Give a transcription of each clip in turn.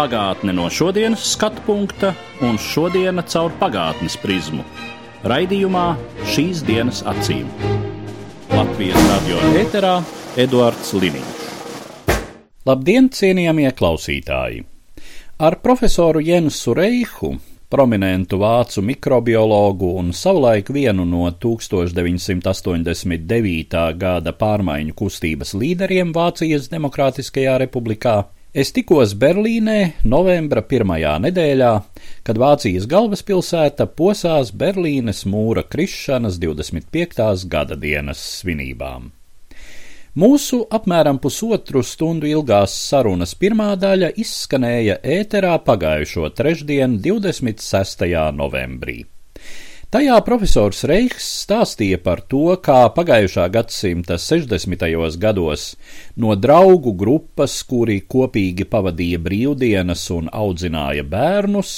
Pagātne no šodienas skatu punkta un šodienas caur pagātnes prizmu. Raidījumā šīs dienas acīm. Latvijas radio eterā Eduards Liniņš. Labdien, cienījamie klausītāji! Ar profesoru Jensu Reihu, prominentu vācu mikrobiologu un savulaik vienu no 1989. gada pārmaiņu kustības līderiem Vācijas Demokrātiskajā republikā, Es tikos Berlīnē novembra pirmajā nedēļā, kad Vācijas galvaspilsēta posās Berlīnes mūra krišanas 25. gada dienas svinībām. Mūsu apmēram pusotru stundu ilgās sarunas pirmā daļa izskanēja ēterā pagājušo trešdienu, 26. novembrī. Tajā profesors Reichs stāstīja par to, kā pagājušā gadsimta 60. gados no draugu grupas, kuri kopīgi pavadīja brīvdienas un audzināja bērnus,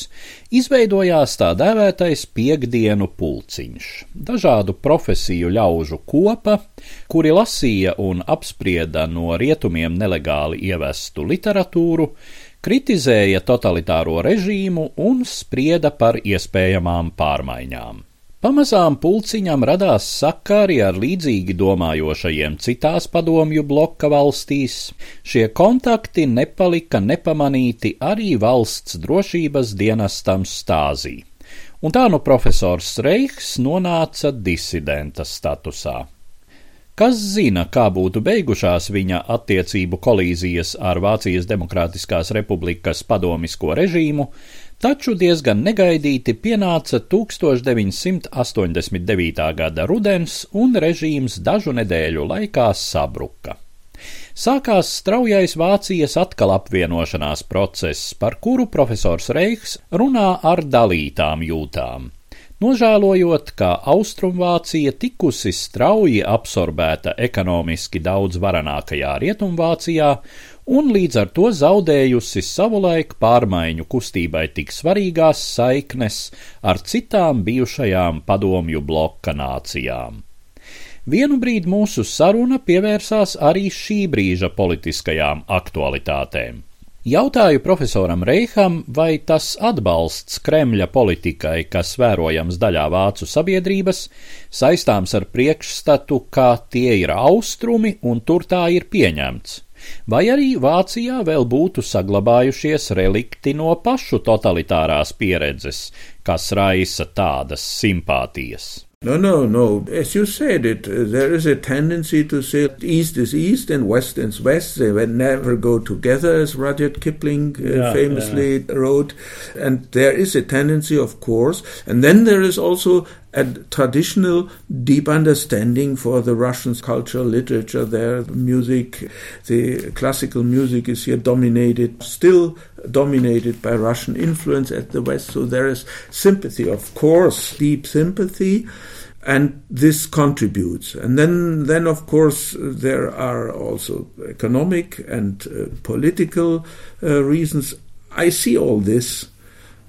izveidojās tā dēvētais piekdienu pulciņš, dažādu profesiju ļaužu kopa, kuri lasīja un apsprieda no rietumiem nelegāli ievestu literatūru, kritizēja totalitāro režīmu un sprieda par iespējamām pārmaiņām. Pamazām pulciņam radās sakari ar līdzīgi domājošajiem citās padomju bloka valstīs. Šie kontakti nepalika nepamanīti arī valsts drošības dienestam stāzī. Un tā nu profesors Reichs nonāca disidenta statusā. Kas zina, kā būtu beigušās viņa attiecību kolīzijas ar Vācijas Demokrātiskās republikas padomisko režīmu, taču diezgan negaidīti pienāca 1989. gada rudens un režīms dažu nedēļu laikā sabruka. Sākās straujais Vācijas atkal apvienošanās process, par kuru profesors Reichs runā ar dalītām jūtām nožēlojot, ka Austrumvācija tikusi strauji absorbēta ekonomiski daudz varanākajā Rietumvācijā un līdz ar to zaudējusi savulaik pārmaiņu kustībai tik svarīgās saiknes ar citām bijušajām padomju bloka nācijām. Vienu brīdi mūsu saruna pievērsās arī šī brīža politiskajām aktualitātēm. Jautāju profesoram Reiham, vai tas atbalsts Kremļa politikai, kas vērojams daļā vācu sabiedrības, saistāms ar priekšstatu, ka tie ir austrumi un tur tā ir pieņemts, vai arī Vācijā vēl būtu saglabājušies relikti no pašu totalitārās pieredzes, kas raisa tādas simpātijas. No, no, no. As you said it, uh, there is a tendency to say East is East and West is West. They will never go together, as Rudyard Kipling uh, yeah, famously yeah. wrote. And there is a tendency, of course. And then there is also a traditional deep understanding for the Russian culture, literature their music, the classical music is here dominated, still dominated by Russian influence at the West. So there is sympathy, of course, deep sympathy and this contributes. And then then of course there are also economic and uh, political uh, reasons. I see all this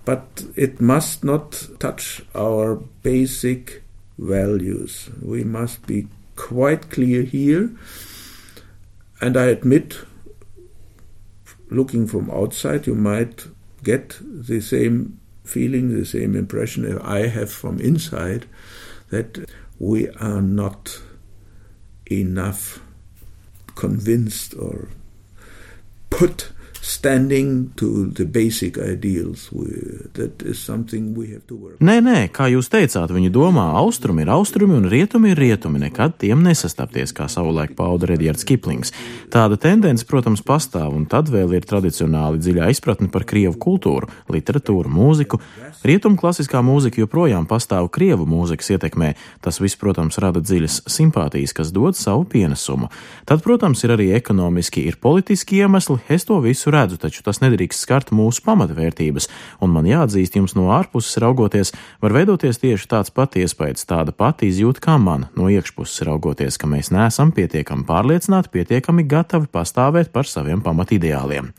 but it must not touch our basic values. We must be quite clear here. And i admit looking from outside you might get the same feeling the same impression i have from inside that we are not enough convinced or put Nē, nē, kā jūs teicāt, viņi domā, austrumi ir austrumi un rietumi ir rietumi, nekad tiem nesastapties, kā savulaik pauda Redjards Kiplings. Tāda tendence, protams, pastāv, un tad vēl ir tradicionāli dziļā izpratne par krievu kultūru, literatūru, mūziku. Rietumu klasiskā mūzika joprojām pastāv krievu mūzikas ietekmē. Tas viss, protams, rada dziļas simpātijas, kas dod savu pienesumu. Tad, protams, ir arī ekonomiski, ir politiski iemesli. Es to visu redzu, taču tas nedrīkst skart mūsu pamatvērtības, un man jāatzīst jums no ārpuses raugoties, var veidoties tieši tāds pat iespējas, tāda pati izjūta kā man no iekšpuses raugoties, ka mēs neesam pietiekami pārliecināti, pietiekami gatavi pastāvēt par saviem pamatideāliem.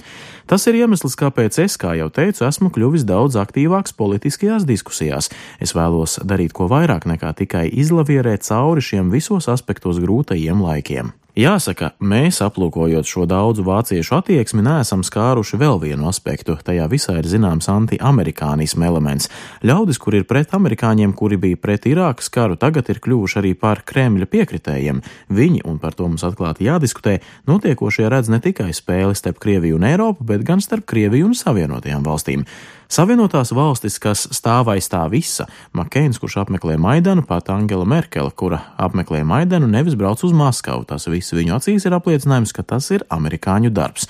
Tas ir iemesls, kāpēc es, kā jau teicu, esmu kļuvis daudz aktīvāks politiskajās diskusijās. Es vēlos darīt ko vairāk nekā tikai izlavierēt cauri šiem visos aspektos grūtajiem laikiem. Jāsaka, mēs, aplūkojot šo daudzu vāciešu attieksmi, neesam skāruši vēl vienu aspektu. Tajā visā ir zināms anti-amerikānisma elements. Ļaudis, kur ir pret amerikāņiem, kuri bija pret Irākas karu, tagad ir kļuvuši arī par Kremļa piekritējiem. Viņi, un par to mums atklāti jādiskutē, notiekošie redz ne tikai spēli starp Krieviju un Eiropu, bet gan starp Krieviju un Savienotajām valstīm. Savienotās valstis, kas stāv aiz tā visa, Makeins, kurš apmeklē Maidanu, pat Angela Merkele, kura apmeklē Maidanu, nevis brauc uz Maskavu. Tas viss viņu acīs ir apliecinājums, ka tas ir amerikāņu darbs.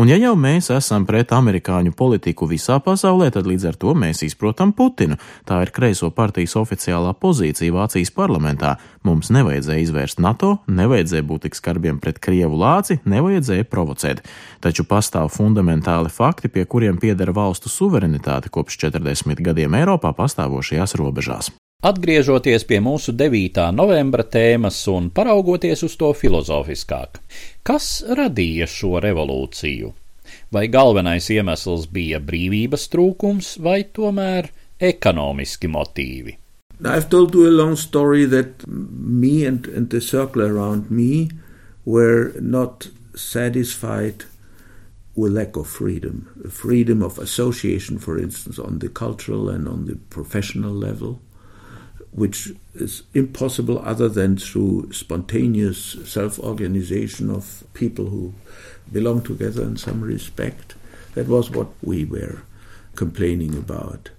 Un ja jau mēs esam pret amerikāņu politiku visā pasaulē, tad līdz ar to mēs izprotam Putinu. Tā ir kreiso partijas oficiālā pozīcija Vācijas parlamentā. Mums nevajadzēja izvērst NATO, nevajadzēja būt tik skarbiem pret Krievu lāci, nevajadzēja provocēt. Taču pastāv fundamentāli fakti, pie kuriem piedara valstu suverenitāte kopš 40 gadiem Eiropā pastāvošajās robežās. Atgriežoties pie mūsu 9. novembra tēmas un paraugoties uz to filozofiskāk, kas radīja šo revolūciju? Vai galvenais iemesls bija brīvības trūkums vai tomēr ekonomiski motīvi? I've told you a long story that me and, and the circle around me were not satisfied with lack of freedom, freedom of association, for instance, on the cultural and on the professional level. Which is impossible other than through spontaneous self organization of people who belong together in some respect. That was what we were complaining about.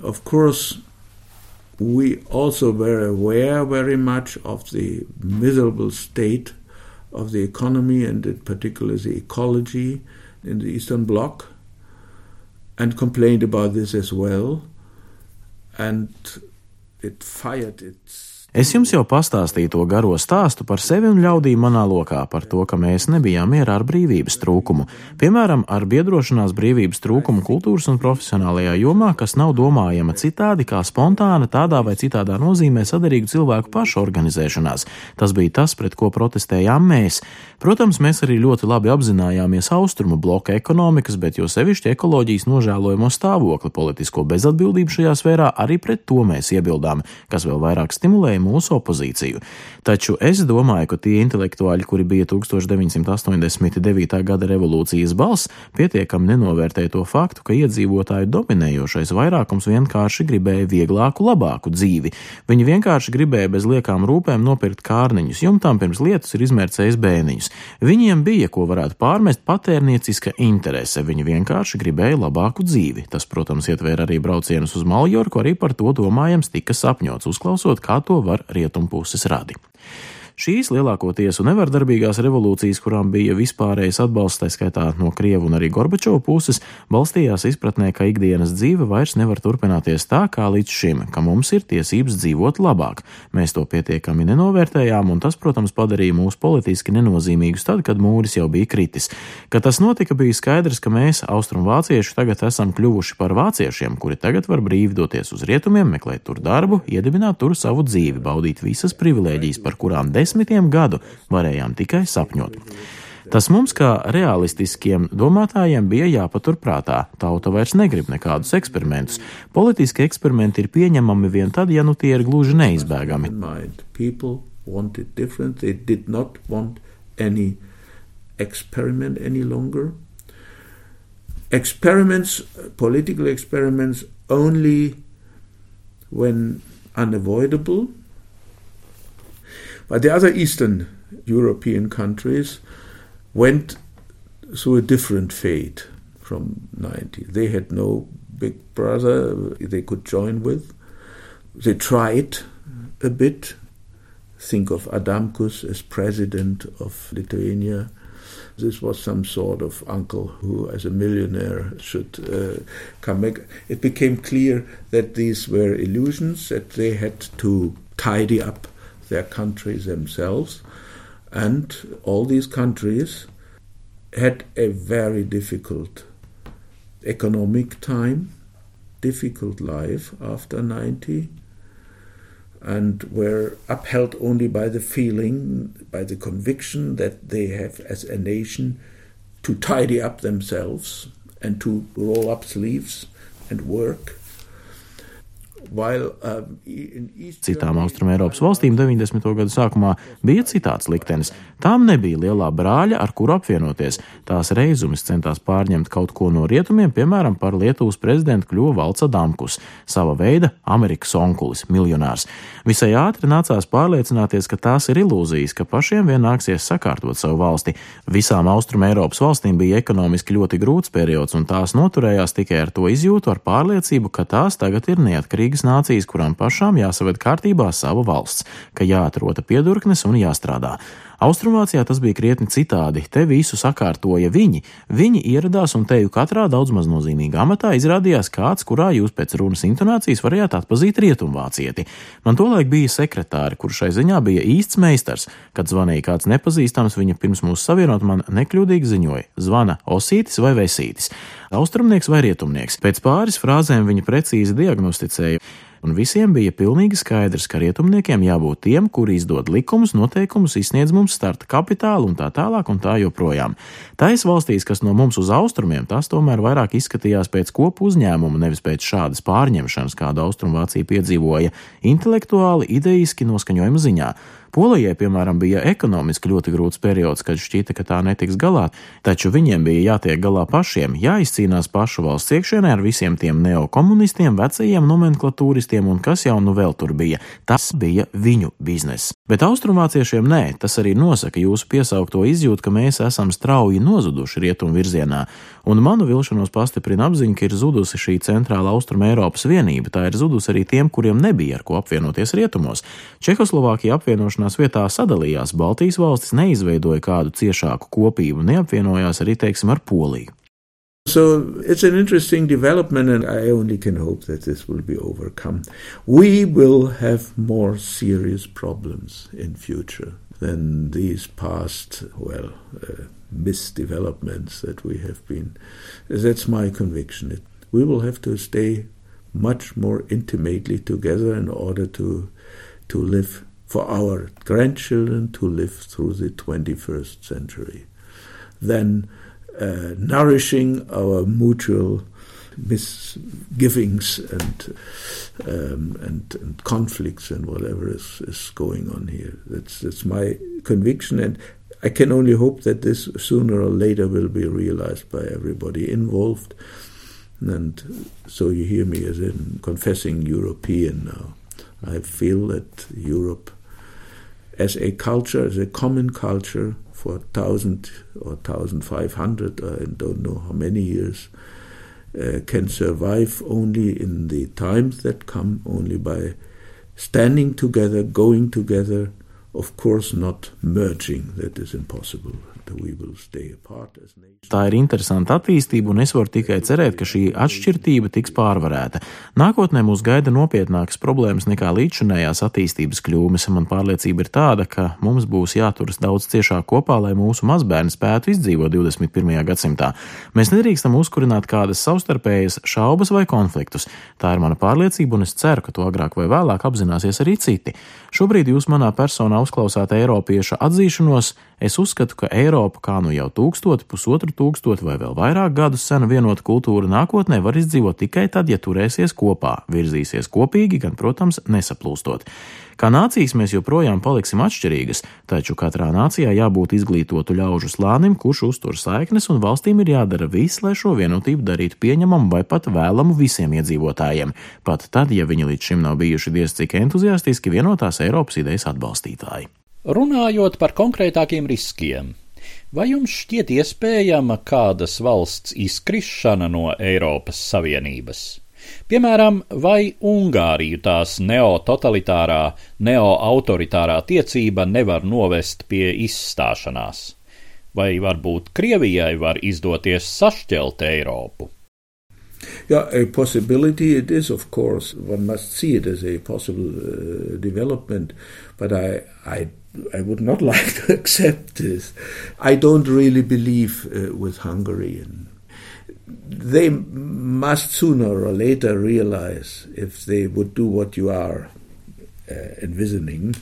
Of course, we also were aware very much of the miserable state of the economy and in particular the ecology in the Eastern Bloc and complained about this as well. And it fired its Es jums jau pastāstīju to garo stāstu par sevi un ļaudīm manā lokā, par to, ka mēs nebijām mierā ar brīvības trūkumu. Piemēram, ar biedrošanās brīvības trūkumu kultūras un profesionālajā jomā, kas nav domājama citādi kā spontāna, tādā vai citādā nozīmē sadarīgu cilvēku pašu organizēšanās. Tas bija tas, pret ko protestējām mēs. Protams, mēs arī ļoti labi apzinājāmies austrumu bloka ekonomikas, bet jo sevišķi ekoloģijas nožēlojamo stāvokli, politisko bezatbildību šajā sfērā, arī pret to mēs iebildām, kas vēl vairāk stimulēja mūsu opozīciju. Taču es domāju, ka tie intelektuāļi, kuri bija 1989. gada revolūcijas balss, pietiekami nenovērtēja to faktu, ka iedzīvotāju dominējošais vairākums vienkārši gribēja vieglāku, labāku dzīvi. Viņi vienkārši gribēja bez liekām rūpēm nopirkt kārniņus, jumtām pirms lietus ir izmērcējis bēniņus. Viņiem bija, ko varētu pārmest, patērnieciska interese. Viņi vienkārši gribēja labāku dzīvi. Tas, protams, ietvēra arī braucienus uz Maljorku, arī par to domājams tika sapņots, uzklausot, kā to var rietumpuses radi. Šīs lielākoties un nevardarbīgās revolūcijas, kurām bija vispārējais atbalsts, tā skaitā no Krievu un arī Gorbačova puses, balstījās izpratnē, ka ikdienas dzīve vairs nevar turpināties tā kā līdz šim, ka mums ir tiesības dzīvot labāk. Mēs to pietiekami nenovērtējām, un tas, protams, padarīja mūs politiski nenozīmīgus tad, kad mūris jau bija kritis. Kad tas notika, bija skaidrs, ka mēs, austrumvācieši, tagad esam kļuvuši par vāciešiem, kuri tagad var brīvi doties uz rietumiem, meklēt tur darbu, iedibināt tur savu dzīvi, baudīt visas privilēģijas, par kurām desmit desmitiem gadu varējām tikai sapņot. Tas mums, kā realistiskiem domātājiem, bija jāpaturprātā. Tauta vairs negrib nekādus eksperimentus. Politiski eksperimenti ir pieņemami vien tad, ja nu tie ir gluži neizbēgami. Experiment any longer. Experiments, political experiments, only when unavoidable But the other Eastern European countries went through a different fate from 90. They had no big brother they could join with. They tried a bit. Think of Adamkus as president of Lithuania. This was some sort of uncle who, as a millionaire, should uh, come back. It became clear that these were illusions, that they had to tidy up their countries themselves. And all these countries had a very difficult economic time, difficult life after 90, and were upheld only by the feeling, by the conviction that they have, as a nation, to tidy up themselves and to roll up sleeves and work Citām Austrumēropas valstīm 90. gadu sākumā bija citāds liktenis. Tām nebija lielā brāļa, ar kuru apvienoties. Tās reizumis centās pārņemt kaut ko no rietumiem, piemēram, par Lietuvas prezidentu kļuva Valca Damkus, sava veida Amerikas onkulis, miljonārs. Visai ātri nācās pārliecināties, ka tās ir ilūzijas, ka pašiem vien nāksies sakārtot savu valsti. Visām Austrumēropas valstīm bija ekonomiski ļoti grūts periods, un tās noturējās tikai ar to izjūtu, ar pārliecību, ka tās tagad ir neatkarīgas atsevišķas nācijas, kurām pašām jāsaved kārtībā sava valsts, ka jāatrota piedurknes un jāstrādā. Austrumvācijā tas bija krietni citādi. Te visu sakārtoja viņi. Viņi ieradās un teju katrā daudz maz nozīmīgā amatā izrādījās kāds, kurā jūs pēc runas intonācijas varējāt atpazīt rietumvācieti. Man tolaik bija sekretāri, kurš šai ziņā bija īsts meistars. Kad zvanīja kāds nepazīstams, viņa pirms mūs savienot man nekļūdīgi ziņoja: zvana Osītis vai Vesītis, austrumnieks vai rietumnieks. Pēc pāris frāzēm viņa precīzi diagnosticēja un visiem bija pilnīgi skaidrs, ka rietumniekiem jābūt tiem, kuri izdod likumus, noteikumus, izsniedz mums starta kapitālu un tā tālāk un tā joprojām. Tais valstīs, kas no mums uz austrumiem, tas tomēr vairāk izskatījās pēc kopu uzņēmuma, nevis pēc šādas pārņemšanas, kādu Austrumvācija piedzīvoja, intelektuāli, ideiski noskaņojuma ziņā. Polijai, piemēram, bija ekonomiski ļoti grūts periods, kad šķita, ka tā netiks galā, taču viņiem bija jātiek galā pašiem, jāizcīnās pašu valsts iekšienē ar visiem tiem neokomunistiem, vecajiem nomenklatūristiem un kas jau nu vēl tur bija. Tas bija viņu bizness. Bet austrumvāciešiem nē, tas arī nosaka jūsu piesaukto izjūtu, ka mēs esam strauji nozuduši rietumu virzienā, un manu vilšanos pastiprina apziņa, ka ir zudusi šī centrāla austruma Eiropas vienība. Tā ir zudusi arī tiem, kuriem nebija ar ko apvienoties rietumos. Čehoslovākija apvienošanās apvienošanās vietā sadalījās, Baltijas valstis neizveidoja kādu ciešāku kopību, neapvienojās arī, teiksim, ar Poliju. So it's an interesting development, and I only can hope that this will be overcome. We will have more serious problems in future than these past, well, uh, misdevelopments that we have been. That's my conviction. We will have to stay much more intimately together in order to to live for our grandchildren to live through the 21st century than uh, nourishing our mutual misgivings and, um, and, and conflicts and whatever is, is going on here. That's, that's my conviction, and I can only hope that this sooner or later will be realized by everybody involved. And so you hear me as in confessing European now. I feel that Europe as a culture, as a common culture for 1,000 or 1,500, I don't know how many years, uh, can survive only in the times that come, only by standing together, going together, Tā ir interesanta attīstība, un es varu tikai cerēt, ka šī atšķirība tiks pārvarēta. Nākotnē mūs gaida nopietnākas problēmas nekā līdzinējās attīstības kļūmes. Man pārliecība ir tāda, ka mums būs jāturas daudz ciešāk kopā, lai mūsu mazbērni spētu izdzīvot 21. gadsimtā. Mēs nedrīkstam uzkurināt kādas savstarpējas šaubas vai konfliktus. Tā ir mana pārliecība, un es ceru, ka to agrāk vai vēlāk apzināsies arī citi. Šobrīd jūs manā personā uzklausāt Eiropieša atzīšanos. Es uzskatu, ka Eiropa, kā nu jau tūkstoti, pusotru tūkstoti vai vēl vairāk gadus sena vienota kultūra nākotnē var izdzīvot tikai tad, ja turēsies kopā, virzīsies kopīgi, gan, protams, nesaplūstot. Kā nācijas mēs joprojām paliksim atšķirīgas, taču katrā nācijā jābūt izglītotu ļaužu slānim, kurš uztur saiknes, un valstīm ir jādara viss, lai šo vienotību darītu pieņemamu vai pat vēlamu visiem iedzīvotājiem, pat tad, ja viņi līdz šim nav bijuši diez cik entuziastiski vienotās Eiropas idejas atbalstītāji. Runājot par konkrētākiem riskiem, vai jums šķiet iespējama kādas valsts izkrišana no Eiropas Savienības? Piemēram, vai Ungāriju tās neototalitārā, neoautoritārā tiecība nevar novest pie izstāšanās? Vai varbūt Krievijai var izdoties sašķelt Eiropu? Yeah, a possibility it is, of course. One must see it as a possible uh, development, but I, I, I would not like to accept this. I don't really believe uh, with Hungary. And they must sooner or later realize if they would do what you are uh, envisioning,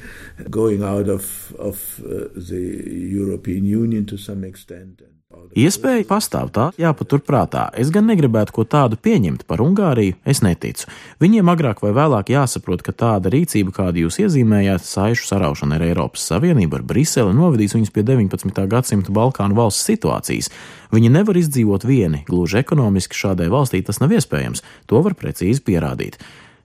going out of, of uh, the European Union to some extent. Iespēja pastāv tā, jāpaturprātā. Es gan negribētu ko tādu pieņemt par Ungāriju, es neticu. Viņiem agrāk vai vēlāk jāsaprot, ka tāda rīcība, kādu jūs iezīmējāt, saišu saraušana ar Eiropas Savienību, ar Briseli, novedīs viņus pie 19. gadsimta Balkānu valsts situācijas. Viņi nevar izdzīvot vieni, gluži ekonomiski šādai valstī tas nav iespējams, to var precīzi pierādīt.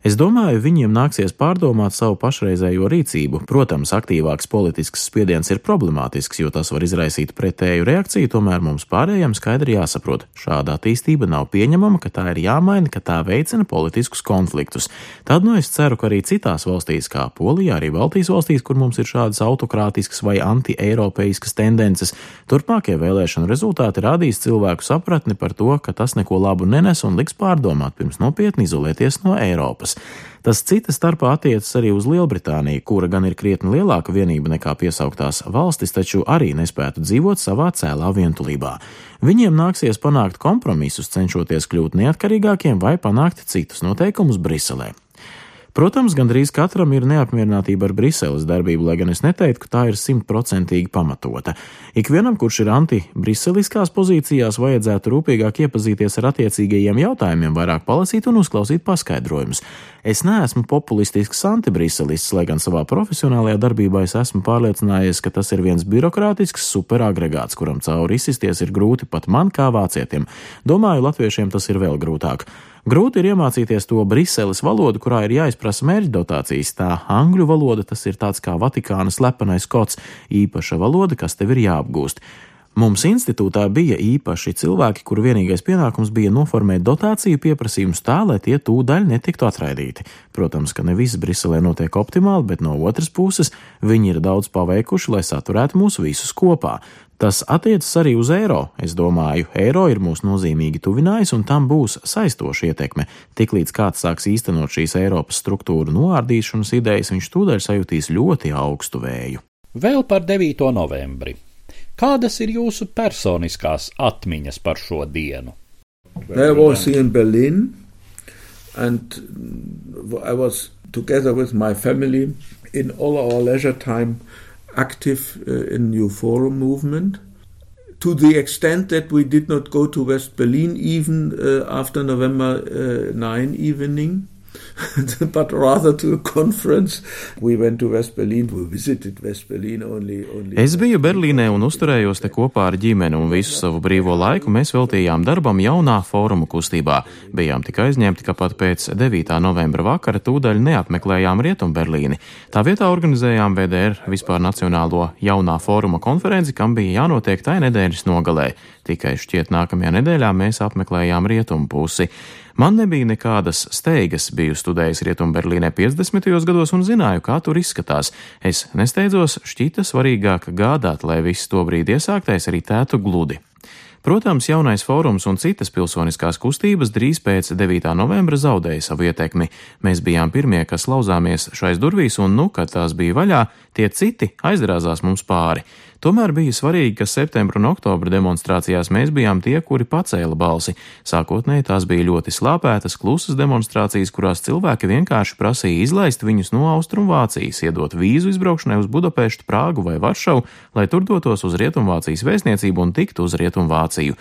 Es domāju, viņiem nāksies pārdomāt savu pašreizējo rīcību. Protams, aktīvāks politisks spiediens ir problemātisks, jo tas var izraisīt pretēju reakciju, tomēr mums pārējiem skaidri jāsaprot, šāda attīstība nav pieņemama, ka tā ir jāmaina, ka tā veicina politiskus konfliktus. Tad nu es ceru, ka arī citās valstīs, kā Polijā, arī Baltijas valstīs, kur mums ir šādas autokrātiskas vai anti-eiropeiskas tendences, turpmākie vēlēšanu rezultāti rādīs cilvēku sapratni par to, ka tas neko labu nenes un liks pārdomāt pirms nopietni izolēties no Eiropas valsts. Tas cita starpā attiecas arī uz Lielbritāniju, kura gan ir krietni lielāka vienība nekā piesauktās valstis, taču arī nespētu dzīvot savā cēlā vientulībā. Viņiem nāksies panākt kompromisus, cenšoties kļūt neatkarīgākiem vai panākt citus noteikumus Briselē. Protams, gandrīz katram ir neapmierinātība ar Briseles darbību, lai gan es neteiktu, ka tā ir simtprocentīgi pamatota. Ikvienam, kurš ir anti-briseliskās pozīcijās, vajadzētu rūpīgāk iepazīties ar attiecīgajiem jautājumiem, vairāk palasīt un uzklausīt paskaidrojumus. Es neesmu populistisks antibriselists, lai gan savā profesionālajā darbībā es esmu pārliecinājies, ka tas ir viens birokrātisks superagregāts, kuram cauri izsisties ir grūti pat man kā vācietim. Domāju, latviešiem tas ir vēl grūtāk. Grūti ir iemācīties to Briseles valodu, kurā ir jāizprasa mērķdotācijas. Tā angļu valoda tas ir tāds kā Vatikāna slepenais kods, īpaša valoda, kas tev ir jāapgūst. Mums institūtā bija īpaši cilvēki, kuru vienīgais pienākums bija noformēt dotāciju pieprasījumus tā, lai tie tūdaļ netiktu atraidīti. Protams, ka ne viss Briselē notiek optimāli, bet no otras puses viņi ir daudz paveikuši, lai saturētu mūs visus kopā. Tas attiecas arī uz eiro. Es domāju, eiro ir mūs nozīmīgi tuvinājis, un tam būs saistoša ietekme. Tiklīdz kāds sāks īstenot šīs Eiropas struktūru noārdīšanas idejas, viņš tūdaļ sajutīs ļoti augstu vēju. Vēl par 9. novembri. Kādas ir jūsu personiskās atmiņas par šo dienu? I was in Berlin and I was together with my family in all our leisure time active uh, in New Forum movement. To the extent that we did not go to West Berlin even uh, after November uh, 9 evening, but rather to a conference. We went to West Berlin, we visited West Berlin only, only. Es biju Berlīnē un uzturējos te kopā ar ģimeni, un visu savu brīvo laiku mēs veltījām darbam jaunā fóruma kustībā. Bijām tik aizņemti, ka pat pēc 9. novembra vakara tūdaļ neapmeklējām Rietumberlīni. Tā vietā organizējām VDR vispār nacionālo jaunā fóruma konferenci, kam bija jānotiek tai nedēļas nogalē. Tikai šķiet nākamajā nedēļā mēs apmeklējām rietumu pusi. Man nebija nekādas steigas, biju studējis Rietumberlīnē 50. gados un zināju, kā tur izskatās. Es nesteidzos, šķita svarīgāk gādāt, lai viss to brīdi iesāktais arī tētu gludi. Protams, jaunais fórums un citas pilsoniskās kustības drīz pēc 9. novembra zaudēja savu ietekmi. Mēs bijām pirmie, kas lauzāmies šais durvīs, un, nu, kad tās bija vaļā, tie citi aizdrāzās mums pāri. Tomēr bija svarīgi, ka septembra un oktobra demonstrācijās mēs bijām tie, kuri pacēla balsi. Sākotnēji tās bija ļoti slāpētas, klusas demonstrācijas, kurās cilvēki vienkārši prasīja izlaist viņus no Austrumvācijas, iedot vīzu izbraukšanai uz Budapeštu, Prāgu vai Varšavu, lai tur dotos uz Rietumvācijas vēstniecību un tiktu uz Rietumvāciju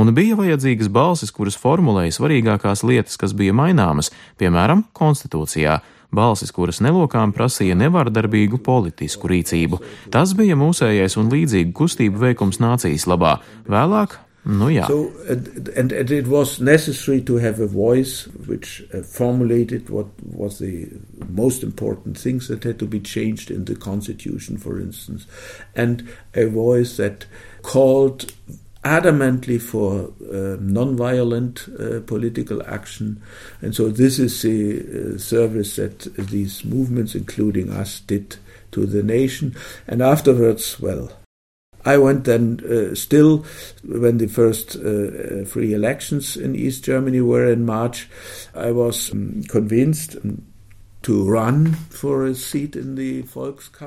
un bija vajadzīgas balsis, kuras formulēja svarīgākās lietas, kas bija maināmas, piemēram, konstitūcijā balsis, kuras nelokām prasīja nevardarbīgu politisku rīcību. Tas bija mūsējais un līdzīgu kustību veikums nācijas labā. Vēlāk Nu, jā. So, and, and, and it was necessary to have a voice which uh, formulated what was the most important things that had to be changed in the constitution, for instance, and a voice that called adamantly for uh, non-violent uh, political action, and so this is the uh, service that these movements, including us, did to the nation. And afterwards, well, I went then uh, still when the first uh, free elections in East Germany were in March. I was um, convinced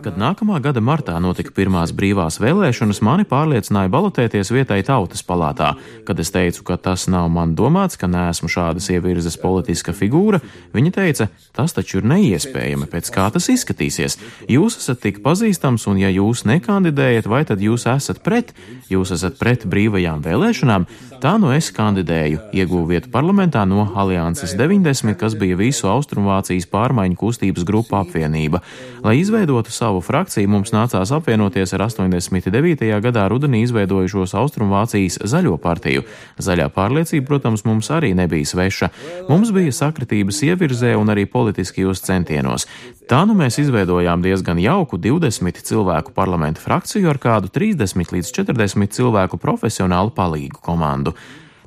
Kad nākamā gada martā notika pirmās brīvās vēlēšanas, mani pārliecināja balotēties vietai tautas palātā. Kad es teicu, ka tas nav man domāts, ka neesmu šādas ievirzes politiska figūra, viņa teica, tas taču ir neiespējami, pēc kā tas izskatīsies. Jūs esat tik pazīstams, un ja jūs nekandidējat, vai tad jūs esat pret? Jūs esat pret brīvajām vēlēšanām? Tā nu es kandidēju, ieguvu vietu parlamentā no Alianses 90, kas bija visu Austrumvācijas pārmaiņu kustības grupu apvienība. Lai izveidotu savu frakciju, mums nācās apvienoties ar 89. gadā rudenī izveidojušos Austrumvācijas zaļo partiju. Zaļā pārliecība, protams, mums arī nebija sveša. Mums bija sakritības ievirzē un arī politiskajos centienos. Tā nu mēs izveidojām diezgan jauku 20 cilvēku parlamentu frakciju ar kādu 30 līdz 40 cilvēku profesionālu palīgu komandu.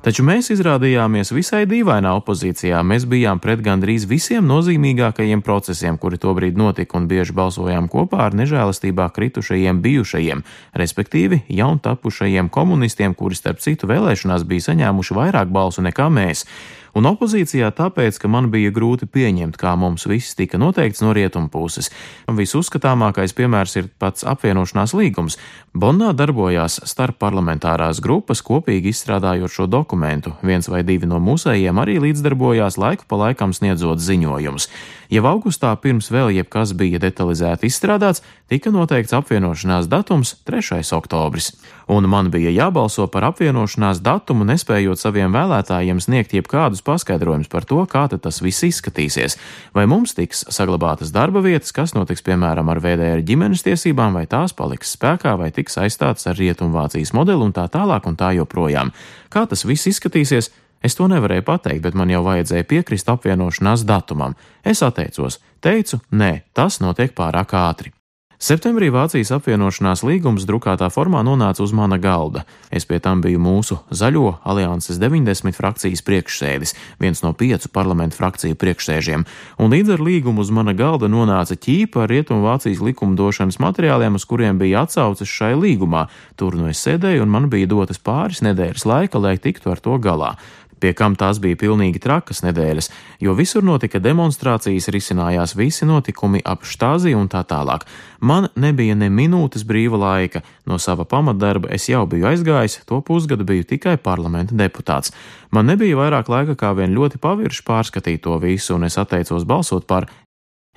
Taču mēs izrādījāmies visai dīvainā opozīcijā. Mēs bijām pret gandrīz visiem nozīmīgākajiem procesiem, kuri tobrīd notika, un bieži balsojām kopā ar nežēlastībā kritušajiem bijušajiem, respektīvi jauntapušajiem komunistiem, kuri starp citu vēlēšanās bija saņēmuši vairāk balsu nekā mēs un opozīcijā tāpēc, ka man bija grūti pieņemt, kā mums viss tika noteikts no rietumu puses. Visuzskatāmākais piemērs ir pats apvienošanās līgums. Bondā darbojās starp parlamentārās grupas, kopīgi izstrādājot šo dokumentu. Viens vai divi no mūsējiem arī līdzdarbojās laiku pa laikam sniedzot ziņojumus. Jau augustā pirms vēl jebkas bija detalizēti izstrādāts, tika noteikts apvienošanās datums 3. oktobris. Un man bija jābalso par apvienošanās datumu, nespējot saviem vēlētājiem sniegt jebkādus paskaidrojumus par to, kā tas viss izskatīsies. Vai mums tiks saglabātas darba vietas, kas notiks piemēram ar VDR ģimenes tiesībām, vai tās paliks spēkā, vai tiks aizstātas ar Rietumvācijas modeli un tā tālāk un tā joprojām. Kā tas viss izskatīsies? Es to nevarēju pateikt, bet man jau vajadzēja piekrist apvienošanās datumam. Es atteicos, teicu, nē, tas notiek pārāk ātri. Septembrī Vācijas apvienošanās līgums drukātā formā nonāca uz mana galda. Es pie tam biju mūsu zaļo alianses 90 frakcijas priekšsēdis, viens no piecu parlamentu frakciju priekšsēžiem, un līdz ar līgumu uz mana galda nonāca ķīpa ar Rietumu Vācijas likumdošanas materiāliem, uz kuriem bija atsauces šai līgumā. Tur nu es sēdēju, un man bija dotas pāris nedēļas laika, lai tiktu ar to galā pie kam tās bija pilnīgi trakas nedēļas, jo visur notika demonstrācijas, risinājās visi notikumi ap štāziju un tā tālāk. Man nebija ne minūtes brīva laika, no sava pamatdarba es jau biju aizgājis, to pusgadu biju tikai parlamenta deputāts. Man nebija vairāk laika kā vien ļoti pavirši pārskatīt to visu, un es atteicos balsot par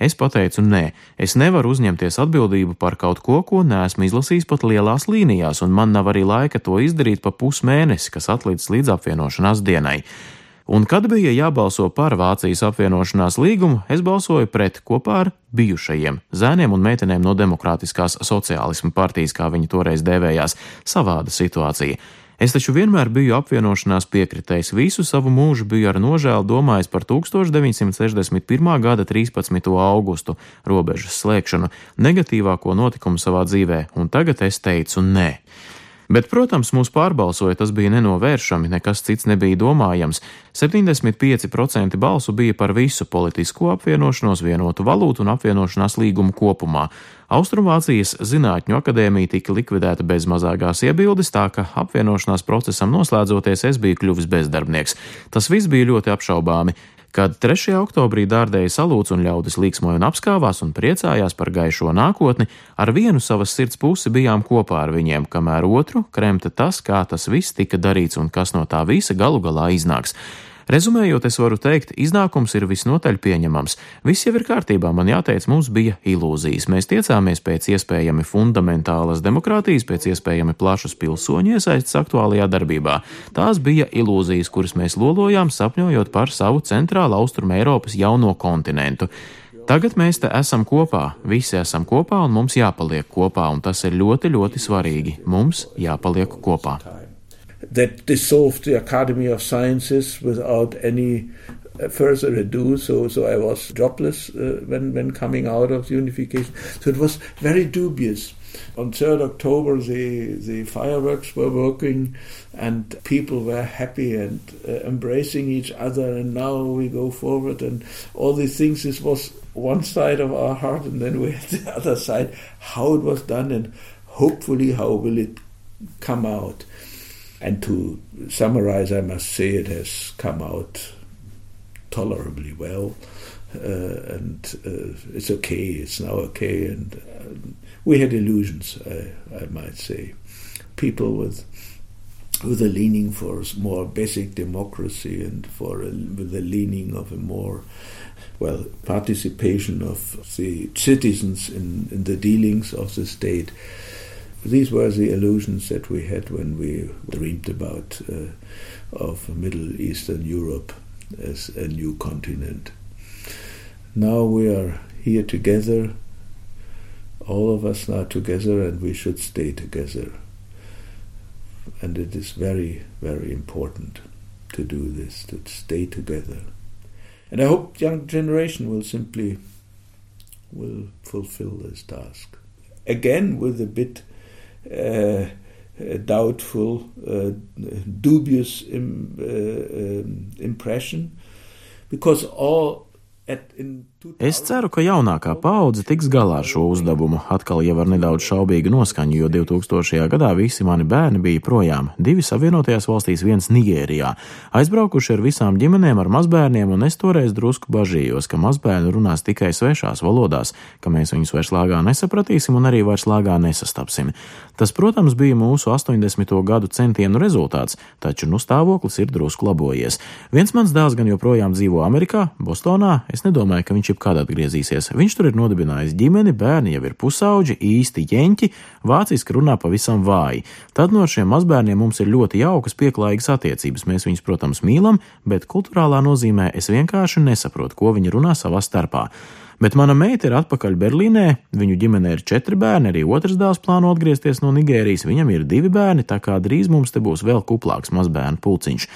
Es pateicu, nē, es nevaru uzņemties atbildību par kaut ko, ko neesmu izlasījis pat lielās līnijās, un man nav arī laika to izdarīt pa pusmēnesi, kas atlīdz līdz apvienošanās dienai. Un, kad bija jābalso par Vācijas apvienošanās līgumu, es balsoju pret kopā ar bijušajiem zēniem un meitenēm no Demokrātiskās sociālismu partijas, kā viņi toreiz dēvējās, savāda situācija. Es taču vienmēr biju apvienošanās piekritējis, visu savu mūžu biju ar nožēlu domājis par 1961. gada 13. augustu robežas slēgšanu, negatīvāko notikumu savā dzīvē, un tagad es teicu nē. Bet, protams, mūs pārbalsoja, tas bija nenovēršami, nekas cits nebija domājams. 75% balsu bija par visu politisko apvienošanos, vienotu valūtu un apvienošanās līgumu kopumā. Austrumvācijas Zinātņu akadēmija tika likvidēta bez mazākās iebildes, tā ka apvienošanās procesam noslēdzoties es biju kļuvis bezdarbnieks. Tas viss bija ļoti apšaubāmi. Kad 3. oktobrī dārdēja salūts un ļaudis līksmoja un apskāvās un priecājās par gaišo nākotni, ar vienu savas sirds pusi bijām kopā ar viņiem, kamēr otru kremta tas, kā tas viss tika darīts un kas no tā visa galu galā iznāks. Rezumējot, es varu teikt, iznākums ir visnotaļ pieņemams. Viss jau ir kārtībā, man jāteic, mums bija ilūzijas. Mēs tiecāmies pēc iespējami fundamentālas demokrātijas, pēc iespējami plašas pilsoņu iesaistas aktuālajā darbībā. Tās bija ilūzijas, kuras mēs lolojām, sapņojot par savu centrālu austrumu Eiropas jauno kontinentu. Tagad mēs te esam kopā, visi esam kopā un mums jāpaliek kopā, un tas ir ļoti, ļoti svarīgi. Mums jāpaliek kopā. That dissolved the Academy of Sciences without any uh, further ado. So, so I was jobless uh, when when coming out of the unification. So it was very dubious. On 3rd October, the the fireworks were working, and people were happy and uh, embracing each other. And now we go forward, and all these things. This was one side of our heart, and then we had the other side, how it was done and hopefully, how will it come out? And to summarize, I must say it has come out tolerably well. Uh, and uh, it's okay, it's now okay. And uh, we had illusions, I, I might say. People with with a leaning for more basic democracy and for a, with a leaning of a more well participation of the citizens in, in the dealings of the state. These were the illusions that we had when we dreamed about uh, of Middle Eastern Europe as a new continent. Now we are here together, all of us are together, and we should stay together. And it is very, very important to do this, to stay together. And I hope the young generation will simply will fulfill this task. Again, with a bit doubtful, uh, dubious Im, uh, um, impression, because all Es ceru, ka jaunākā paudze tiks galā ar šo uzdevumu, atkal jau ar nedaudz šaubīgu noskaņu, jo 2000. gadā visi mani bērni bija projām, divi Savienotajās valstīs, viens Nigērijā. Aizbraukuši ar visām ģimenēm ar mazbērniem, un es toreiz drusku bažījos, ka mazbērni runās tikai svešās valodās, ka mēs viņus vairs lāgā nesapratīsim un arī vairs lāgā nesastapsim. Tas, protams, bija mūsu 80. gadu centienu rezultāts, taču nu stāvoklis ir drusku labojies. Viens mans dēls gan joprojām dzīvo Amerikā, Bostonā. Es nedomāju, ka viņš jebkad atgriezīsies. Viņš tur ir nodibinājis ģimeni, bērni jau ir pusauģi, īsti ķeņķi, vāciski runā pavisam vāji. Tad no šiem mazbērniem mums ir ļoti jaukas, pieklājīgas attiecības. Mēs viņus, protams, mīlam, bet kultūrālā nozīmē es vienkārši nesaprotu, ko viņi runā savā starpā. Bet mana meita ir atpakaļ Berlīnē, viņu ģimenē ir četri bērni, arī otrs dēls plāno atgriezties no Nigērijas, viņam ir divi bērni, tā kā drīz mums te būs vēl kuplāks mazbērnu pulciņš.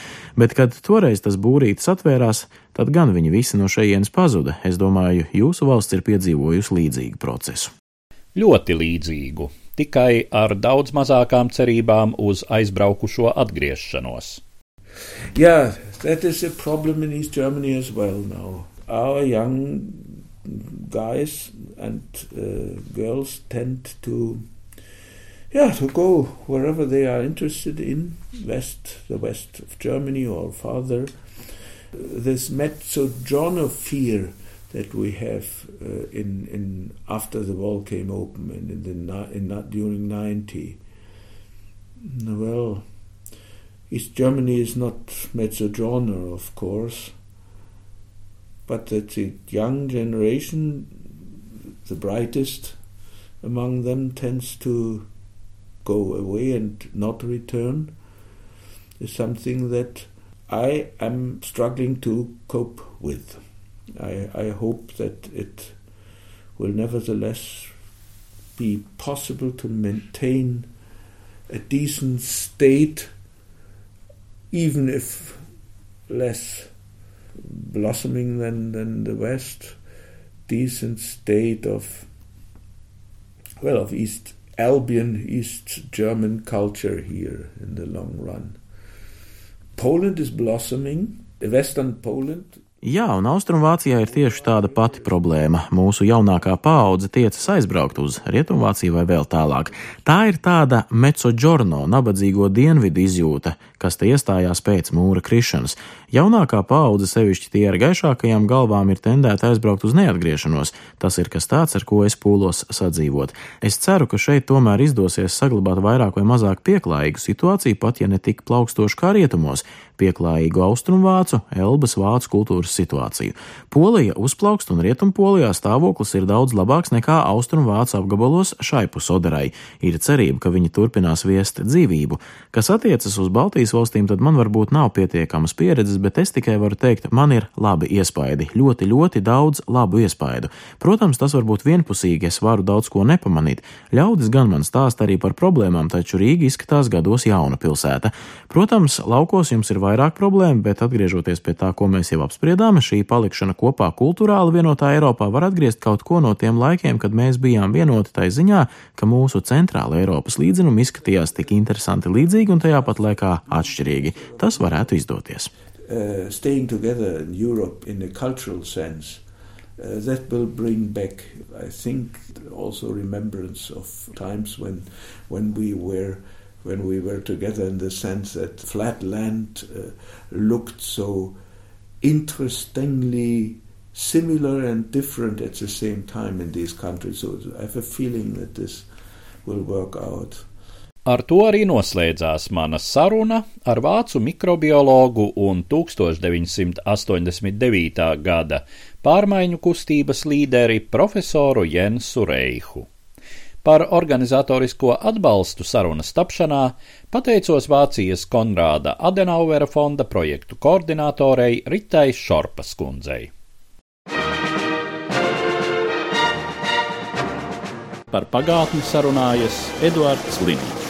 Bet, kad toreiz tas būrītis atvērās, tad gan viņi visi no šejienes pazuda. Es domāju, jūsu valsts ir piedzīvojusi līdzīgu procesu. Ļoti līdzīgu, tikai ar daudz mazākām cerībām uz aizbraukušo atgriešanos. Yeah, that is a problem in East Germany as well now. Our young guys and uh, girls tend to yeah to go wherever they are interested in west the west of germany or farther. This mezzogiorno fear that we have uh, in in after the wall came open and in the in not during 90 well east germany is not mezzogiorno of course but that the young generation, the brightest among them, tends to go away and not return, is something that I am struggling to cope with. I, I hope that it will nevertheless be possible to maintain a decent state, even if less blossoming than, than the West, decent state of, well, of East Albion, East German culture here in the long run. Poland is blossoming. The Western Poland Jā, un Austrumvācijā ir tieši tāda pati problēma. Mūsu jaunākā paudze tiecas aizbraukt uz Rietumvāciju vai vēl tālāk. Tā ir tāda mezzogiorno, nabadzīgo dienvidu izjūta, kas te iestājās pēc mūra krišanas. Jaunākā paudze, sevišķi tie ar gaišākajām galvām, ir tendēta aizbraukt uz neatgriešanos. Tas ir kas tāds, ar ko es pūlos sadzīvot. Es ceru, ka šeit tomēr izdosies saglabāt vairāk vai mazāk pieklājīgu situāciju, pat ja ne tik plaukstošu kā rietumos pieklājīgu austrumvācu, Elbas vācu kultūras situāciju. Polija uzplaukst un rietumpolijā stāvoklis ir daudz labāks nekā austrumvācu apgabalos šaipu sodarai. Ir cerība, ka viņi turpinās viest dzīvību. Kas attiecas uz Baltijas valstīm, tad man varbūt nav pietiekamas pieredzes, bet es tikai varu teikt, man ir labi iespaidi, ļoti, ļoti daudz labu iespaidu. Protams, tas var būt vienpusīgi, es varu daudz ko nepamanīt. Ļaudis gan man stāsta arī par problēmām, taču Rīga izskatās gados jauna pilsēta. Protams, laukos jums ir vairāk problēmu, bet atgriežoties pie tā, ko mēs jau apspriedām, šī palikšana kopā kultūrāli vienotā Eiropā var atgriezt kaut ko no tiem laikiem, kad mēs bijām vienoti tai ziņā, ka mūsu centrāla Eiropas līdzinumi izskatījās tik interesanti līdzīgi un tajā pat laikā atšķirīgi. Tas varētu izdoties. Uh, staying together in Europe in a cultural sense Uh, that will bring back, I think, also remembrance of times when, when we were when we were together in the sense that flat land uh, looked so interestingly similar and different at the same time in these countries. So I have a feeling that this will work out. Ar to arī noslēdzās mana saruna ar vācu mikrobiologu un 1989. gada pārmaiņu kustības līderi profesoru Jensu Reihu. Par organizatorisko atbalstu sarunas tapšanā pateicos Vācijas Konrāda Adenauvera fonda projektu koordinatorei Ritai Šorpas kundzei. Par pagātni sarunājas Eduards Līniņš.